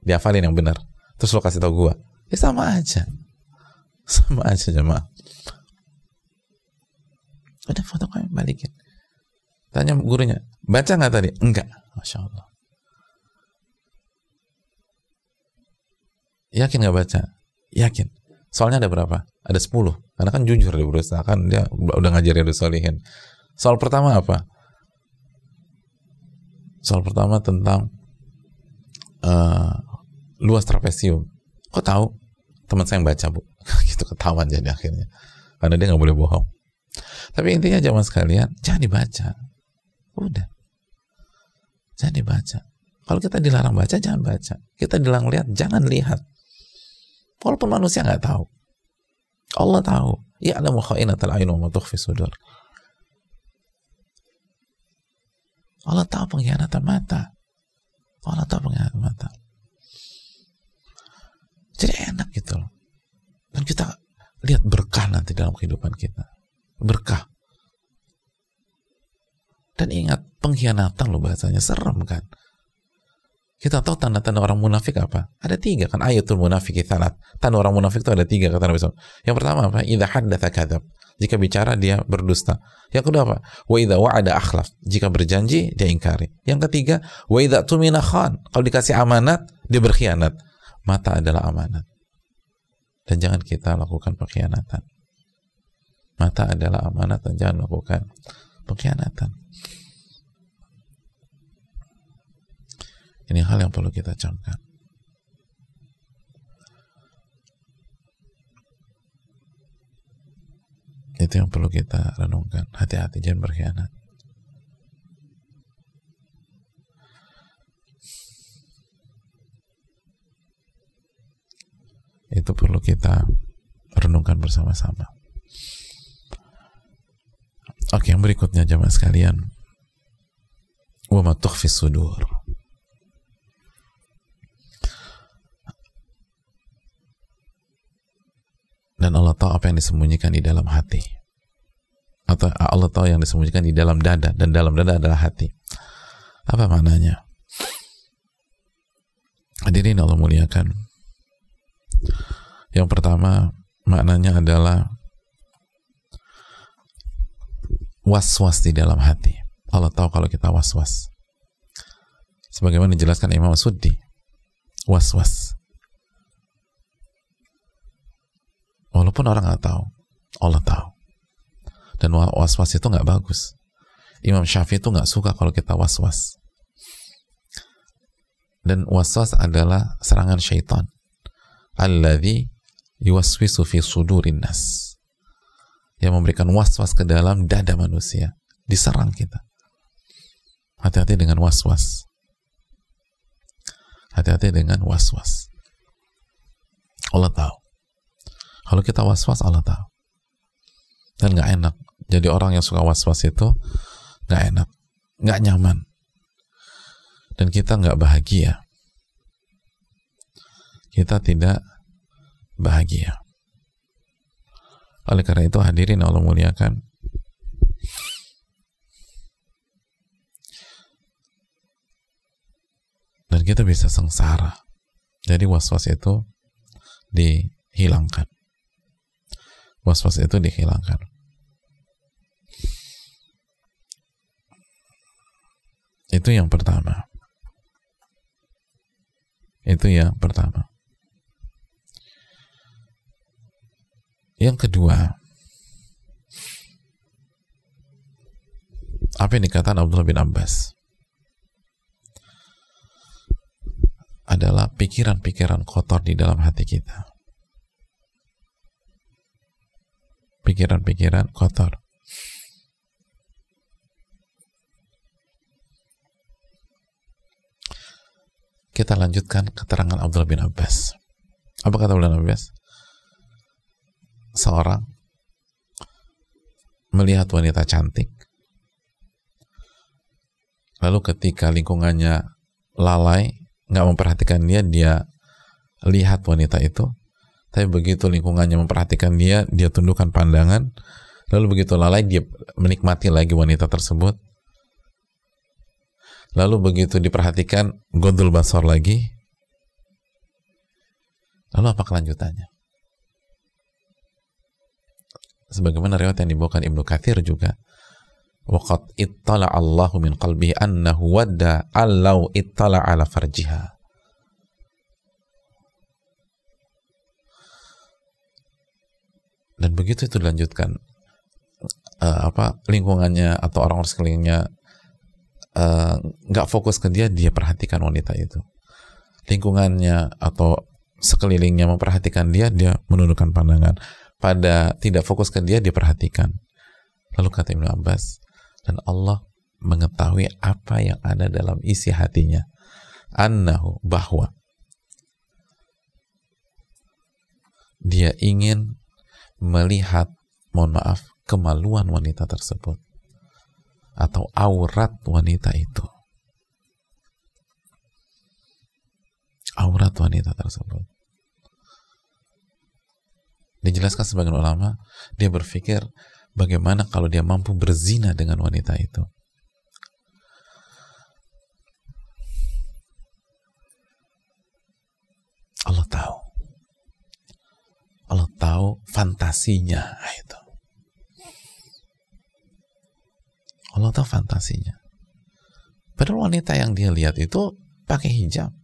dihafalin yang benar. Terus lo kasih tau gue ya sama aja. Sama aja jemaah. Balikin? Tanya gurunya baca nggak tadi? Enggak. Masya Allah. Yakin nggak baca? Yakin. Soalnya ada berapa? Ada 10 karena kan jujur dia berusaha. Kan dia udah ngajar ya solihin soal pertama apa soal pertama tentang uh, luas trapesium. Kok tahu? Teman saya yang baca bu. [LAUGHS] Gitu ketahuan jadi akhirnya. Karena dia nggak boleh bohong. Tapi intinya zaman sekalian jangan dibaca. Udah. Jangan dibaca. Kalau kita dilarang baca jangan baca. Kita dilarang lihat jangan lihat. Walaupun manusia nggak tahu. Allah tahu. Ya ada khainatal ayun wa sudur Allah tahu pengkhianatan mata. Allah tahu pengkhianatan mata. Jadi enak gitu loh. Dan kita lihat berkah nanti dalam kehidupan kita. Berkah. Dan ingat pengkhianatan loh bahasanya serem kan kita tahu tanda-tanda orang munafik apa? Ada tiga kan ayatul munafik salat. Tanda orang munafik itu ada tiga kata Nabi SAW. Yang pertama apa? Idza haddatsa kadzab. Jika bicara dia berdusta. Yang kedua apa? Wa idza wa'ada akhlaf. Jika berjanji dia ingkari. Yang ketiga, wa idza tumina khan. Kalau dikasih amanat dia berkhianat. Mata adalah amanat. Dan jangan kita lakukan pengkhianatan. Mata adalah amanat dan jangan lakukan pengkhianatan. Ini hal yang perlu kita camkan. Itu yang perlu kita renungkan. Hati-hati jangan berkhianat. Itu perlu kita renungkan bersama-sama. Oke, yang berikutnya jamaah sekalian. Wa ma sudur dan Allah tahu apa yang disembunyikan di dalam hati. Atau Allah tahu yang disembunyikan di dalam dada. Dan dalam dada adalah hati. Apa maknanya? Hadirin Allah muliakan. Yang pertama maknanya adalah was-was di dalam hati. Allah tahu kalau kita was-was. Sebagaimana dijelaskan Imam Suddi. Was-was Walaupun orang nggak tahu, Allah tahu. Dan was-was itu nggak bagus. Imam Syafi'i itu nggak suka kalau kita was-was. Dan was-was adalah serangan syaitan. Alladhi yuwaswisu fi sudurin nas. Yang memberikan was-was ke dalam dada manusia. Diserang kita. Hati-hati dengan was-was. Hati-hati dengan was-was. Allah tahu. Kalau kita was-was Allah tahu. Dan nggak enak. Jadi orang yang suka was-was itu nggak enak, nggak nyaman. Dan kita nggak bahagia. Kita tidak bahagia. Oleh karena itu hadirin Allah muliakan. Dan kita bisa sengsara. Jadi was-was itu dihilangkan was-was itu dihilangkan. Itu yang pertama. Itu yang pertama. Yang kedua, apa yang dikatakan Abdullah bin Abbas adalah pikiran-pikiran kotor di dalam hati kita. Pikiran-pikiran kotor. Kita lanjutkan keterangan Abdullah bin Abbas. Apa kata Abdullah bin Abbas? Seorang melihat wanita cantik, lalu ketika lingkungannya lalai, nggak memperhatikan dia, dia lihat wanita itu, tapi begitu lingkungannya memperhatikan dia, dia tundukkan pandangan, lalu begitu lalai dia menikmati lagi wanita tersebut. Lalu begitu diperhatikan, gondol basor lagi. Lalu apa kelanjutannya? Sebagaimana riwayat yang dibawakan Ibnu Kathir juga, Waqad ittala Allahu min qalbihi annahu wadda allau ittala ala. Dan begitu itu dilanjutkan uh, apa lingkungannya atau orang-orang sekelilingnya nggak uh, fokus ke dia, dia perhatikan wanita itu. Lingkungannya atau sekelilingnya memperhatikan dia, dia menundukkan pandangan. Pada tidak fokus ke dia, dia perhatikan. Lalu kata Ibnu Abbas, dan Allah mengetahui apa yang ada dalam isi hatinya annahu bahwa dia ingin melihat mohon maaf kemaluan wanita tersebut atau aurat wanita itu. Aurat wanita tersebut. Dijelaskan sebagian ulama dia berpikir bagaimana kalau dia mampu berzina dengan wanita itu. Allah tahu Allah tahu fantasinya nah, itu. Allah tahu fantasinya. Padahal wanita yang dia lihat itu pakai hijab.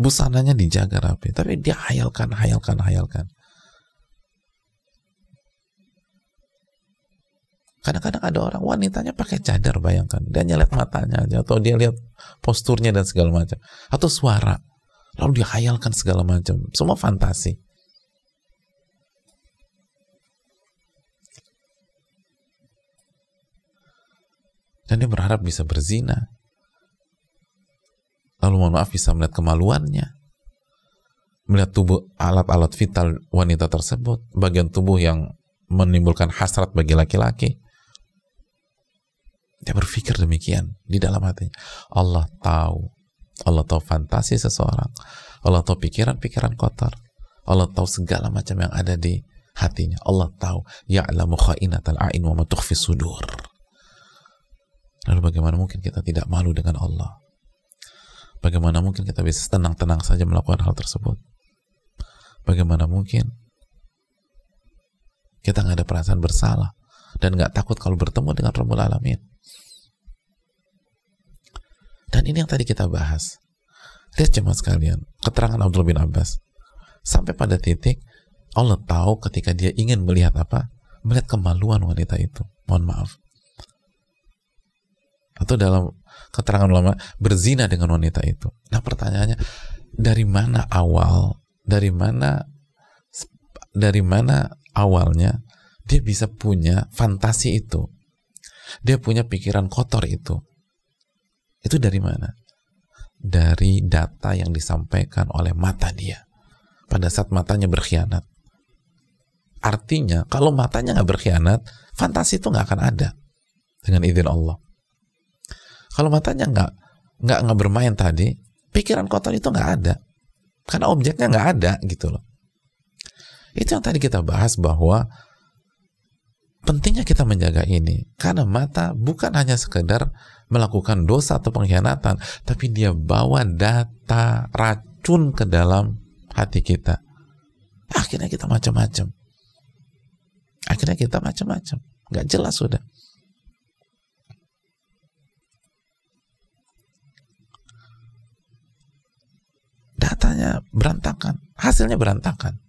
Busananya dijaga rapi tapi dia hayalkan hayalkan hayalkan. Kadang-kadang ada orang wanitanya pakai cadar bayangkan, dia nyelek matanya aja atau dia lihat posturnya dan segala macam. Atau suara. Lalu dia hayalkan segala macam, semua fantasi. Dan dia berharap bisa berzina. Lalu mohon maaf bisa melihat kemaluannya. Melihat tubuh alat-alat vital wanita tersebut, bagian tubuh yang menimbulkan hasrat bagi laki-laki dia berpikir demikian di dalam hatinya. Allah tahu. Allah tahu fantasi seseorang. Allah tahu pikiran-pikiran kotor. Allah tahu segala macam yang ada di hatinya. Allah tahu. Ya'lamu kha'inatal a'in wa matukhfi sudur. Lalu bagaimana mungkin kita tidak malu dengan Allah? Bagaimana mungkin kita bisa tenang-tenang saja melakukan hal tersebut? Bagaimana mungkin kita nggak ada perasaan bersalah dan nggak takut kalau bertemu dengan Rabbul Alamin? Dan ini yang tadi kita bahas. Lihat cuma sekalian, keterangan Abdul bin Abbas. Sampai pada titik, Allah tahu ketika dia ingin melihat apa? Melihat kemaluan wanita itu. Mohon maaf. Atau dalam keterangan ulama, berzina dengan wanita itu. Nah pertanyaannya, dari mana awal, dari mana, dari mana awalnya dia bisa punya fantasi itu? Dia punya pikiran kotor itu itu dari mana? Dari data yang disampaikan oleh mata dia. Pada saat matanya berkhianat. Artinya, kalau matanya nggak berkhianat, fantasi itu nggak akan ada dengan izin Allah. Kalau matanya nggak nggak nggak bermain tadi, pikiran kotor itu nggak ada, karena objeknya nggak ada gitu loh. Itu yang tadi kita bahas bahwa pentingnya kita menjaga ini, karena mata bukan hanya sekedar melakukan dosa atau pengkhianatan, tapi dia bawa data racun ke dalam hati kita. Akhirnya kita macam-macam. Akhirnya kita macam-macam. Gak jelas sudah. Datanya berantakan. Hasilnya berantakan.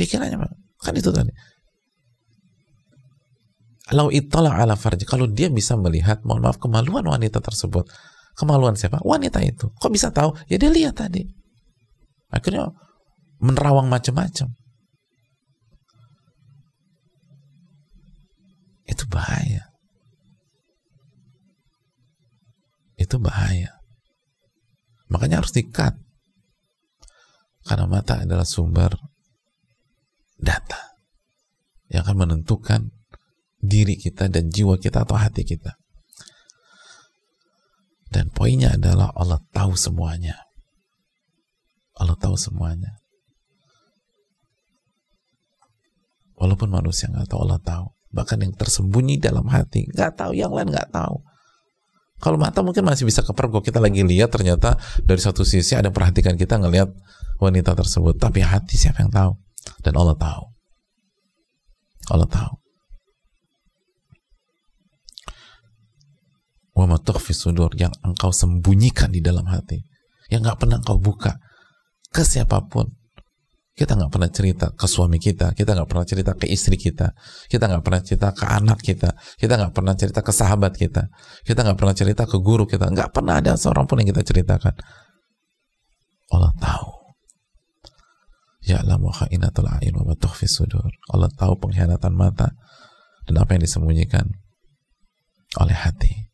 Pikirannya, kan itu tadi Lau itala ala farji. Kalau dia bisa melihat, mohon maaf, kemaluan wanita tersebut. Kemaluan siapa? Wanita itu. Kok bisa tahu? Ya dia lihat tadi. Akhirnya menerawang macam-macam. Itu bahaya. Itu bahaya. Makanya harus dikat. Karena mata adalah sumber data yang akan menentukan diri kita dan jiwa kita atau hati kita. Dan poinnya adalah Allah tahu semuanya. Allah tahu semuanya. Walaupun manusia nggak tahu, Allah tahu. Bahkan yang tersembunyi dalam hati, nggak tahu, yang lain nggak tahu. Kalau mata mungkin masih bisa kepergok, kita lagi lihat ternyata dari satu sisi ada perhatikan kita ngelihat wanita tersebut. Tapi hati siapa yang tahu? Dan Allah tahu. Allah tahu. Wa ma sudur yang engkau sembunyikan di dalam hati, yang nggak pernah engkau buka ke siapa pun. Kita nggak pernah cerita ke suami kita, kita nggak pernah cerita ke istri kita, kita nggak pernah cerita ke anak kita, kita nggak pernah cerita ke sahabat kita, kita nggak pernah cerita ke guru kita, nggak pernah ada seorang pun yang kita ceritakan. Allah tahu. Ya'lamu kha'inatul a'in wa tukhfi sudur. Allah tahu pengkhianatan mata dan apa yang disembunyikan oleh hati.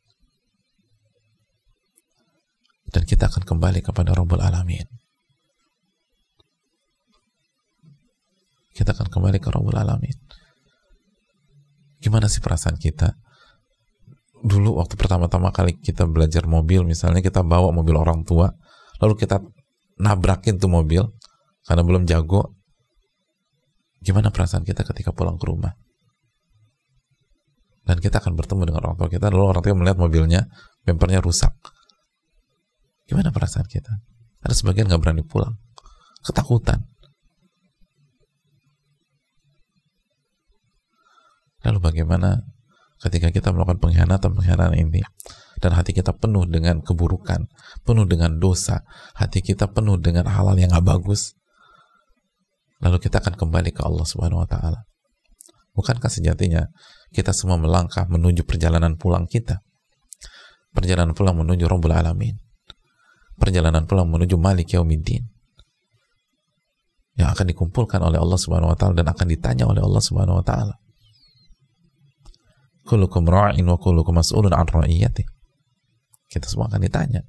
Dan kita akan kembali kepada Rabbul Alamin. Kita akan kembali ke Rabbul Alamin. Gimana sih perasaan kita? Dulu waktu pertama-tama kali kita belajar mobil, misalnya kita bawa mobil orang tua, lalu kita nabrakin tuh mobil, karena belum jago gimana perasaan kita ketika pulang ke rumah? Dan kita akan bertemu dengan orang tua kita lalu orang tua melihat mobilnya bempernya rusak. Gimana perasaan kita? Ada sebagian nggak berani pulang. Ketakutan. Lalu bagaimana ketika kita melakukan pengkhianatan pengkhianatan ini dan hati kita penuh dengan keburukan penuh dengan dosa hati kita penuh dengan hal-hal yang gak bagus lalu kita akan kembali ke Allah Subhanahu wa taala. Bukankah sejatinya kita semua melangkah menuju perjalanan pulang kita? Perjalanan pulang menuju Rabbul Alamin. Perjalanan pulang menuju Malik Yaumiddin. Yang akan dikumpulkan oleh Allah Subhanahu wa taala dan akan ditanya oleh Allah Subhanahu wa taala. Kullukum ra'in wa kullukum mas'ulun an ra'iyati. Kita semua akan ditanya.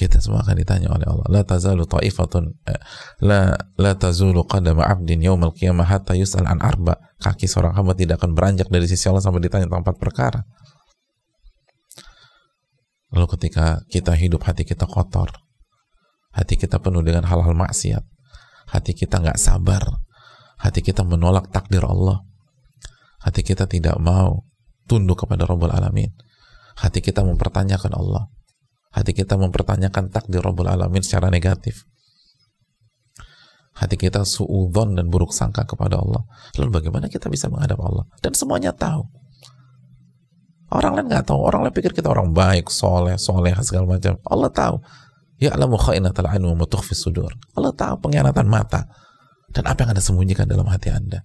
Kita semua akan ditanya oleh Allah la tazalu ta'ifatun eh, la la tazulu qadama 'abdin yaumal qiyamah hatta yus'al an arba. Kaki seorang hamba tidak akan beranjak dari sisi Allah sampai ditanya tentang empat perkara. Lalu ketika kita hidup hati kita kotor hati kita penuh dengan hal-hal maksiat hati kita nggak sabar hati kita menolak takdir Allah hati kita tidak mau tunduk kepada Rabbul Alamin hati kita mempertanyakan Allah hati kita mempertanyakan takdir Rabbul Alamin secara negatif. Hati kita suudon dan buruk sangka kepada Allah. Lalu bagaimana kita bisa menghadap Allah? Dan semuanya tahu. Orang lain nggak tahu. Orang lain pikir kita orang baik soleh soleh segala macam. Allah tahu. Ya wa sudur. Allah tahu pengkhianatan mata. Dan apa yang anda sembunyikan dalam hati anda?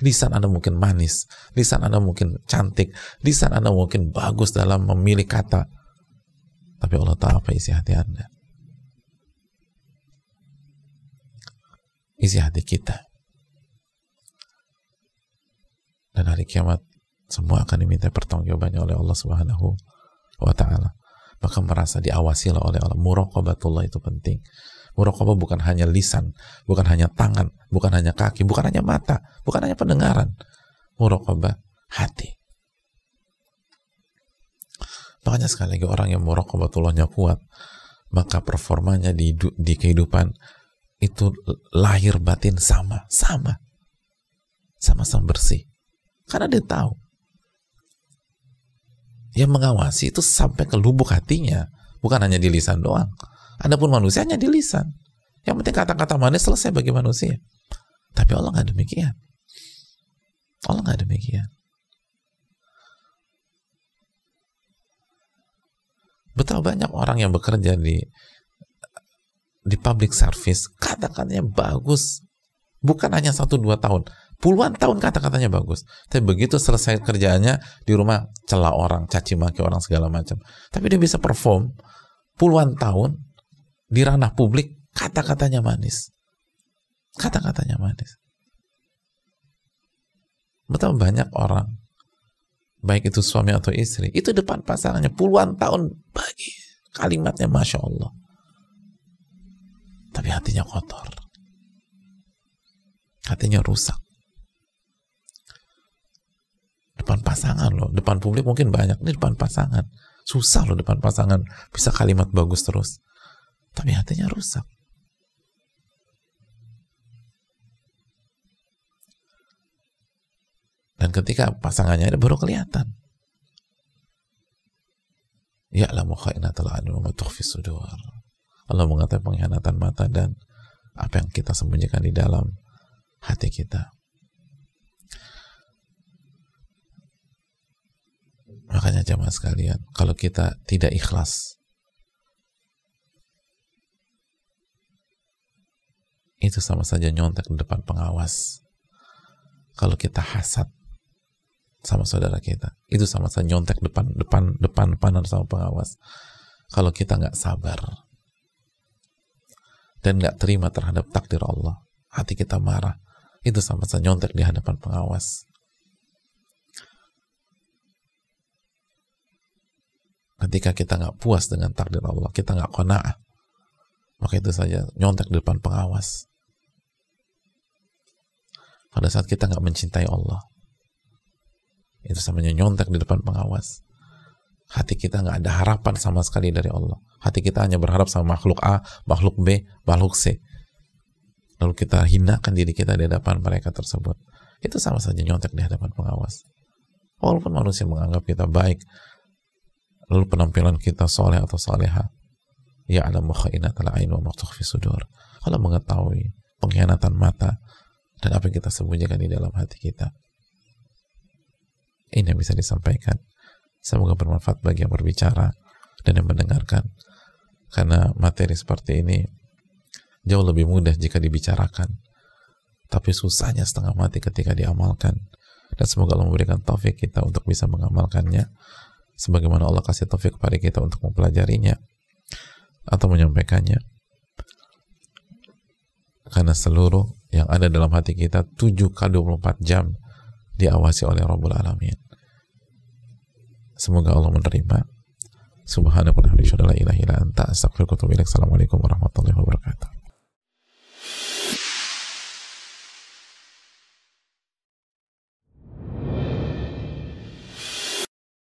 Lisan anda mungkin manis. Lisan anda mungkin cantik. Lisan anda mungkin bagus dalam memilih kata tapi Allah tahu apa isi hati Anda. Isi hati kita. Dan hari kiamat semua akan diminta pertanggungjawabannya oleh Allah Subhanahu wa taala. Maka merasa diawasi oleh Allah. Muraqabatullah itu penting. Muraqabah bukan hanya lisan, bukan hanya tangan, bukan hanya kaki, bukan hanya mata, bukan hanya pendengaran. Muraqabah hati. Makanya sekali lagi orang yang muraqabatullahnya kuat, maka performanya di, di kehidupan itu lahir batin sama, sama. Sama-sama bersih. Karena dia tahu. Yang mengawasi itu sampai ke lubuk hatinya, bukan hanya di lisan doang. Adapun manusia hanya di lisan. Yang penting kata-kata manis selesai bagi manusia. Tapi Allah nggak demikian. Allah nggak demikian. Betapa banyak orang yang bekerja di di public service kata-katanya bagus. Bukan hanya satu dua tahun. Puluhan tahun kata-katanya bagus. Tapi begitu selesai kerjaannya di rumah celah orang caci maki orang segala macam. Tapi dia bisa perform puluhan tahun di ranah publik kata-katanya manis. Kata-katanya manis. Betapa banyak orang baik itu suami atau istri, itu depan pasangannya puluhan tahun bagi kalimatnya Masya Allah. Tapi hatinya kotor. Hatinya rusak. Depan pasangan loh, depan publik mungkin banyak, ini depan pasangan. Susah loh depan pasangan, bisa kalimat bagus terus. Tapi hatinya rusak. Dan ketika pasangannya ada baru kelihatan. Ya la mukhainatul anu wa sudur. Allah mengatakan pengkhianatan mata dan apa yang kita sembunyikan di dalam hati kita. Makanya jamaah sekalian, kalau kita tidak ikhlas, itu sama saja nyontek di depan pengawas. Kalau kita hasad sama saudara kita, itu sama saja nyontek depan depan depan depan sama pengawas. Kalau kita nggak sabar dan nggak terima terhadap takdir Allah, hati kita marah, itu sama saja nyontek di hadapan pengawas. ketika kita nggak puas dengan takdir Allah, kita nggak kona'ah, maka itu saja nyontek di depan pengawas. Pada saat kita nggak mencintai Allah, itu samanya nyontek di depan pengawas. Hati kita nggak ada harapan sama sekali dari Allah. Hati kita hanya berharap sama makhluk A, makhluk B, makhluk C. Lalu kita hinakan diri kita di hadapan mereka tersebut. Itu sama saja nyontek di hadapan pengawas. Walaupun manusia menganggap kita baik, lalu penampilan kita soleh atau soleha ya ada al ain wa fi sudur Allah mengetahui pengkhianatan mata dan apa yang kita sembunyikan di dalam hati kita ini yang bisa disampaikan. Semoga bermanfaat bagi yang berbicara dan yang mendengarkan. Karena materi seperti ini jauh lebih mudah jika dibicarakan. Tapi susahnya setengah mati ketika diamalkan. Dan semoga Allah memberikan taufik kita untuk bisa mengamalkannya. Sebagaimana Allah kasih taufik kepada kita untuk mempelajarinya atau menyampaikannya. Karena seluruh yang ada dalam hati kita 7 kali 24 jam diawasi oleh Rabbul Alamin. Semoga Allah menerima. Subhanahu wa ta'ala Assalamualaikum warahmatullahi wabarakatuh